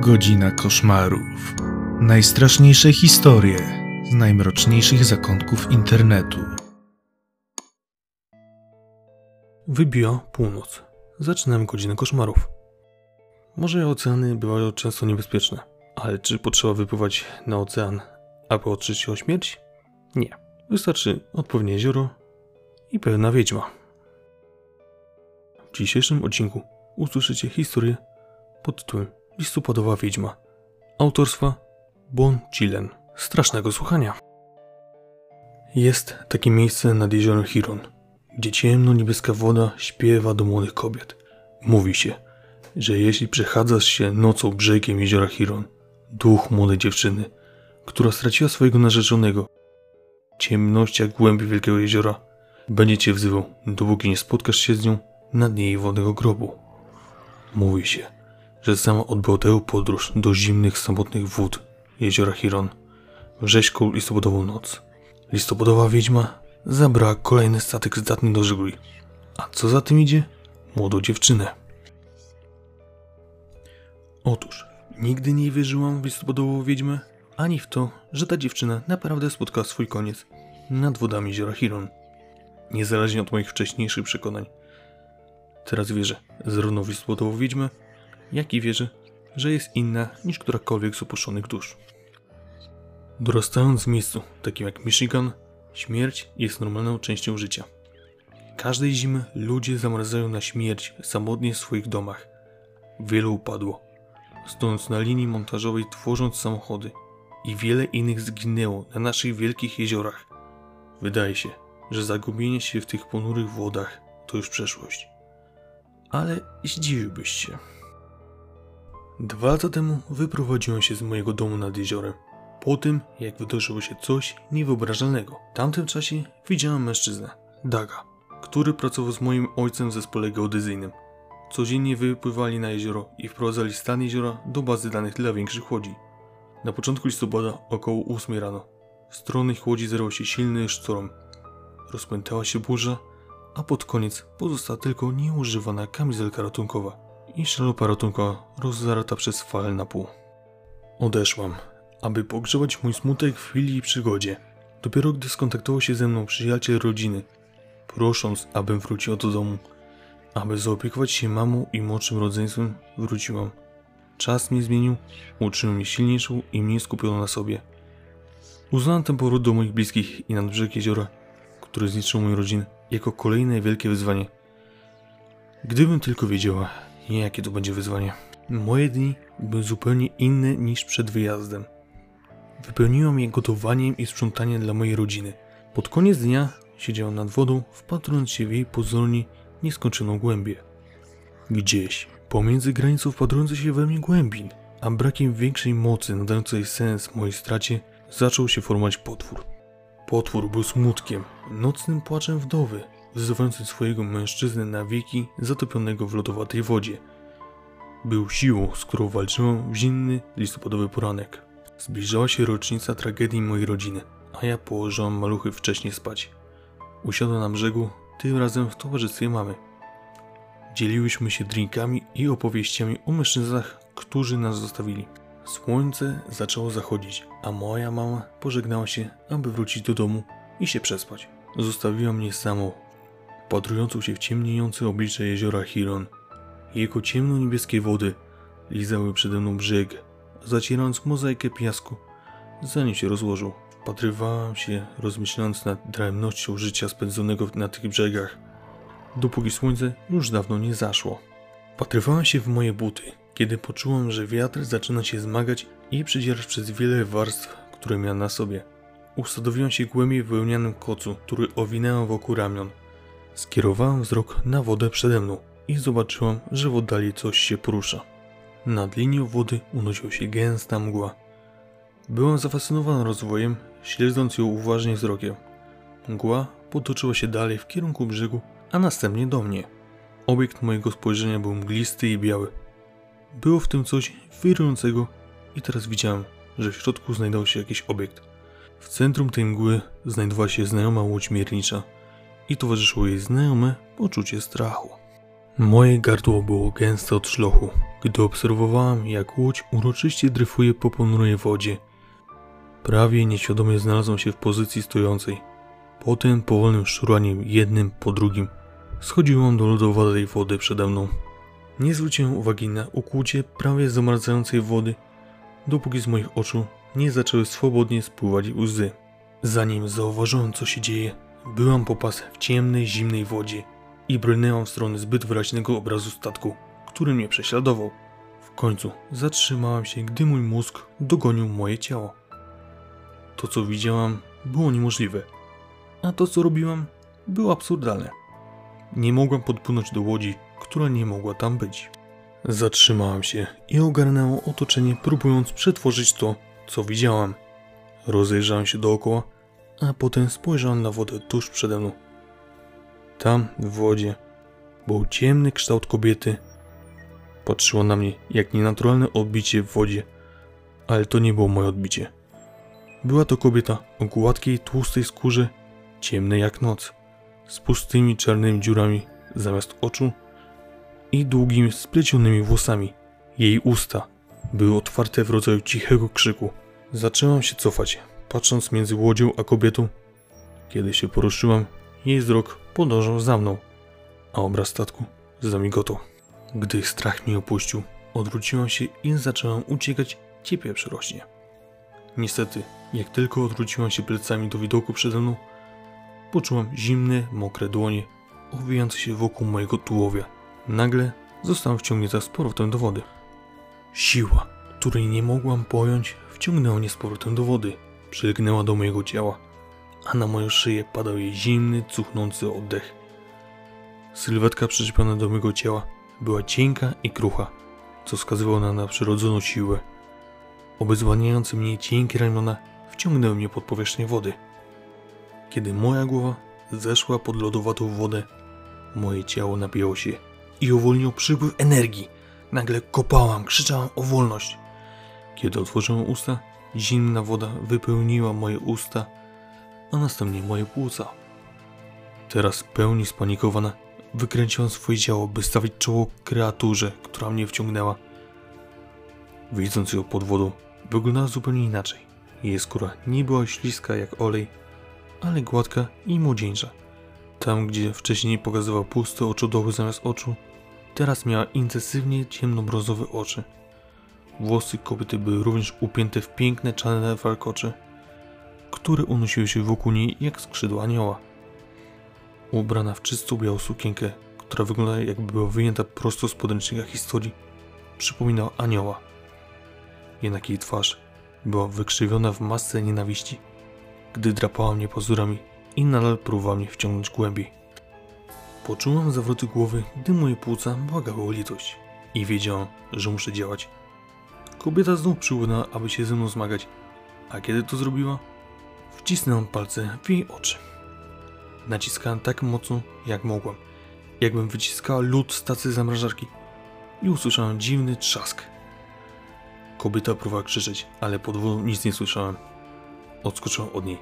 Godzina koszmarów. Najstraszniejsze historie z najmroczniejszych zakątków internetu. Wybija północ. Zaczynam godzinę koszmarów. Morze oceany bywają często niebezpieczne, ale czy potrzeba wypływać na ocean, aby otrzeć się o śmierć? Nie. Wystarczy odpowiednie jezioro i pewna wiedźma. W dzisiejszym odcinku usłyszycie historię pod tytułem Listopadowa Wiedźma autorstwa Bon Chilen. Strasznego słuchania. Jest takie miejsce nad jeziorem Hiron, gdzie ciemno-niebieska woda śpiewa do młodych kobiet. Mówi się, że jeśli przechadzasz się nocą brzegiem jeziora Hiron, duch młodej dziewczyny, która straciła swojego narzeczonego, ciemnościach głębi wielkiego jeziora, będzie cię wzywał, dopóki nie spotkasz się z nią na dnie jej wodnego grobu. Mówi się, że sama odbyła tę podróż do zimnych, samotnych wód jeziora Hiron w rzeźką listopadową noc. Listopadowa wiedźma zabrała kolejny statek zdatny do żeglugi. A co za tym idzie? Młodą dziewczynę. Otóż, nigdy nie wierzyłam w listopadową wiedźmę, ani w to, że ta dziewczyna naprawdę spotkała swój koniec nad wodami jeziora Hiron. Niezależnie od moich wcześniejszych przekonań. Teraz wierzę zarówno w listopadową wiedźmę, jak i wierzę, że jest inna niż którakolwiek z opuszczonych dusz. Dorastając w miejscu takim jak Michigan, śmierć jest normalną częścią życia. Każdej zimy ludzie zamarzają na śmierć samotnie w swoich domach. Wielu upadło, stojąc na linii montażowej tworząc samochody i wiele innych zginęło na naszych wielkich jeziorach. Wydaje się, że zagubienie się w tych ponurych wodach to już przeszłość. Ale zdziwiłbyś się. Dwa lata temu wyprowadziłem się z mojego domu nad jeziorem. Po tym, jak wydarzyło się coś niewyobrażalnego. W tamtym czasie widziałem mężczyznę, Daga, który pracował z moim ojcem w zespole geodezyjnym. Codziennie wypływali na jezioro i wprowadzali stan jeziora do bazy danych dla większych łodzi. Na początku listopada, około 8 rano, w stronę łodzi zerwał się silny sztorm. Rozpętała się burza, a pod koniec pozostała tylko nieużywana kamizelka ratunkowa i szalupa ratunkowa rozdarta przez falę na pół. Odeszłam, aby pogrzebać mój smutek w chwili i przygodzie. Dopiero gdy skontaktował się ze mną przyjaciel rodziny, prosząc, abym wróciła do domu, aby zaopiekować się mamą i młodszym rodzeństwem, wróciłam. Czas mnie zmienił, uczynił mnie silniejszą i mniej skupioną na sobie. Uznałam ten powrót do moich bliskich i nad brzeg jeziora, który zniszczył moją rodzinę, jako kolejne wielkie wyzwanie. Gdybym tylko wiedziała, jakie to będzie wyzwanie. Moje dni były zupełnie inne niż przed wyjazdem. Wypełniłam je gotowaniem i sprzątaniem dla mojej rodziny. Pod koniec dnia siedziałam nad wodą, wpatrując się w jej pozornie nieskończoną głębię. Gdzieś, pomiędzy granicą wpatrującej się we mnie głębin, a brakiem większej mocy nadającej sens mojej stracie, zaczął się formować potwór. Potwór był smutkiem, nocnym płaczem wdowy, wzywającym swojego mężczyznę na wieki zatopionego w lodowatej wodzie. Był siłą, z którą walczyłam w zimny listopadowy poranek. Zbliżała się rocznica tragedii mojej rodziny, a ja położyłam maluchy wcześniej spać. Usiadła na brzegu, tym razem w towarzystwie mamy. Dzieliłyśmy się drinkami i opowieściami o mężczyznach, którzy nas zostawili. Słońce zaczęło zachodzić, a moja mama pożegnała się, aby wrócić do domu i się przespać. Zostawiła mnie samą, patrującą się w ciemniejące oblicze jeziora Hiron. Jego ciemno-niebieskie wody lizały przede mną brzeg, zacierając mozaikę piasku, zanim się rozłożył. Patrywałam się, rozmyślając nad daremnością życia spędzonego na tych brzegach, dopóki słońce już dawno nie zaszło. Patrywałam się w moje buty, kiedy poczułam, że wiatr zaczyna się zmagać i przedzierać przez wiele warstw, które miał na sobie. Usadowiłam się głębiej w wełnianym kocu, który owinęłam wokół ramion. Skierowałam wzrok na wodę przede mną i zobaczyłam, że w oddali coś się porusza. Nad linią wody unosiła się gęsta mgła. Byłam zafascynowana rozwojem, śledząc ją uważnie wzrokiem. Mgła potoczyła się dalej w kierunku brzegu, a następnie do mnie. Obiekt mojego spojrzenia był mglisty i biały. Było w tym coś wirującego i teraz widziałem, że w środku znajdował się jakiś obiekt. W centrum tej mgły znajdowała się znajoma łódź miernicza i towarzyszyło jej znajome poczucie strachu. Moje gardło było gęste od szlochu, gdy obserwowałam, jak łódź uroczyście dryfuje po ponurej wodzie. Prawie nieświadomie znalazłem się w pozycji stojącej. Potem powolnym szuraniem jednym po drugim schodziłam do lodowatej wody przede mną. Nie zwróciłem uwagi na ukłucie prawie zamarzającej wody, dopóki z moich oczu nie zaczęły swobodnie spływać łzy. Zanim zauważyłem, co się dzieje, byłam po pas w ciemnej, zimnej wodzie i brnęłam w stronę zbyt wyraźnego obrazu statku, który mnie prześladował. W końcu zatrzymałam się, gdy mój mózg dogonił moje ciało. To, co widziałam, było niemożliwe, a to, co robiłam, było absurdalne. Nie mogłam podpłynąć do łodzi, która nie mogła tam być. Zatrzymałam się i ogarnęło otoczenie, próbując przetworzyć to, co widziałam. Rozejrzałem się dookoła, a potem spojrzałem na wodę tuż przede mną. Tam, w wodzie, był ciemny kształt kobiety. Patrzyła na mnie jak nienaturalne odbicie w wodzie, ale to nie było moje odbicie. Była to kobieta o gładkiej, tłustej skórze, ciemnej jak noc, z pustymi czarnymi dziurami zamiast oczu i długimi, splecionymi włosami. Jej usta były otwarte w rodzaju cichego krzyku. Zaczęłam się cofać, patrząc między łodzią a kobietą. Kiedy się poruszyłam, jej wzrok podążał za mną, a obraz statku zamigotał. Gdy strach mnie opuścił, odwróciłam się i zaczęłam uciekać ciepłe przyrośnie. Niestety, jak tylko odwróciłam się plecami do widoku przede mną, poczułam zimne, mokre dłonie owijające się wokół mojego tułowia. Nagle zostałam wciągnięta z powrotem do wody. Siła, której nie mogłam pojąć, wciągnęła mnie z powrotem do wody. Przylgnęła do mojego ciała, a na moją szyję padał jej zimny, cuchnący oddech. Sylwetka przyczepiona do mojego ciała była cienka i krucha, co wskazywało na nadprzyrodzoną siłę. Obezwładniające mnie cienkie ramiona wciągnęły mnie pod powierzchnię wody. Kiedy moja głowa zeszła pod lodowatą wodę, moje ciało napięło się i uwolnił przypływ energii. Nagle kopałam, krzyczałam o wolność. Kiedy otworzyłem usta, zimna woda wypełniła moje usta, a następnie moje płuca. Teraz pełni spanikowana, wykręciłam swoje ciało, by stawić czoło kreaturze, która mnie wciągnęła. Widząc ją pod wodą, wyglądała zupełnie inaczej. Jej skóra nie była śliska jak olej, ale gładka i młodzieńcza. Tam, gdzie wcześniej pokazywał puste oczodoły zamiast oczu, teraz miała intensywnie ciemnobrązowe oczy. Włosy kobiety były również upięte w piękne czarne warkocze, które unosiły się wokół niej jak skrzydła anioła. Ubrana w czystą białą sukienkę, która wyglądała jakby była wyjęta prosto z podręcznika historii, przypominała anioła. Jednak jej twarz była wykrzywiona w masce nienawiści, gdy drapała mnie pazurami i nadal próbowała mnie wciągnąć głębiej. Poczułam zawroty głowy, gdy moje płuca błagały o litość i wiedziałam, że muszę działać. Kobieta znów przyłynęła, aby się ze mną zmagać, a kiedy to zrobiła, wcisnęłam palce w jej oczy. Naciskałem tak mocno, jak mogłam, jakbym wyciskała lód z tacy zamrażarki i usłyszałem dziwny trzask. Kobieta próbowała krzyczeć, ale pod wodą nic nie słyszałem. Odskoczyłam od niej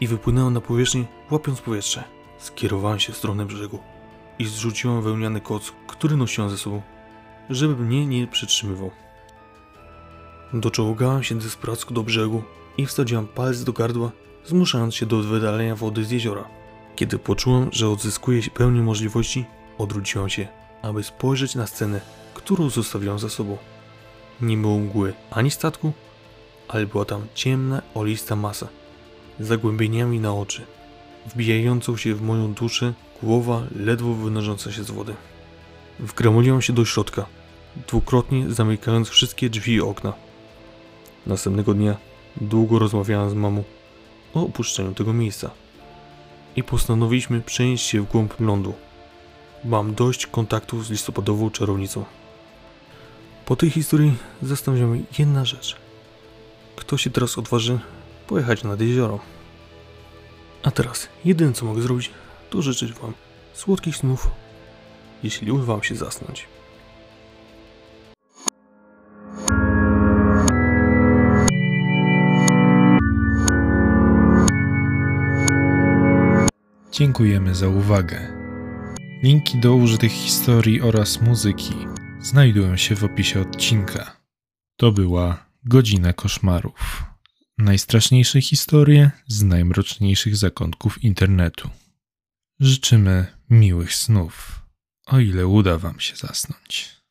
i wypłynęłam na powierzchnię, łapiąc powietrze. Skierowałem się w stronę brzegu i zrzuciłam wełniany koc, który nosiłam ze sobą, żeby mnie nie przytrzymywał. Doczołgałam się desperacko do brzegu i wsadziłam palec do gardła, zmuszając się do wydalenia wody z jeziora. Kiedy poczułam, że odzyskuję pełnię możliwości, odwróciłam się, aby spojrzeć na scenę, którą zostawiłam za sobą. Nie było mgły ani statku, ale była tam ciemna, olista masa, z zagłębieniami na oczy, wbijającą się w moją duszę, głowa ledwo wynosząca się z wody. Wgramuliłam się do środka, dwukrotnie zamykając wszystkie drzwi i okna. Następnego dnia długo rozmawiałam z mamą o opuszczeniu tego miejsca i postanowiliśmy przenieść się w głąb lądu. Mam dość kontaktów z listopadową czarownicą. Po tej historii zastanawia mnie jedna rzecz. Kto się teraz odważy pojechać nad jezioro? A teraz, jedyne co mogę zrobić, to życzyć Wam słodkich snów, jeśli uda Wam się zasnąć. Dziękujemy za uwagę. Linki do użytych historii oraz muzyki znajdują się w opisie odcinka. To była Godzina Koszmarów. Najstraszniejsze historie z najmroczniejszych zakątków internetu. Życzymy miłych snów, o ile uda Wam się zasnąć.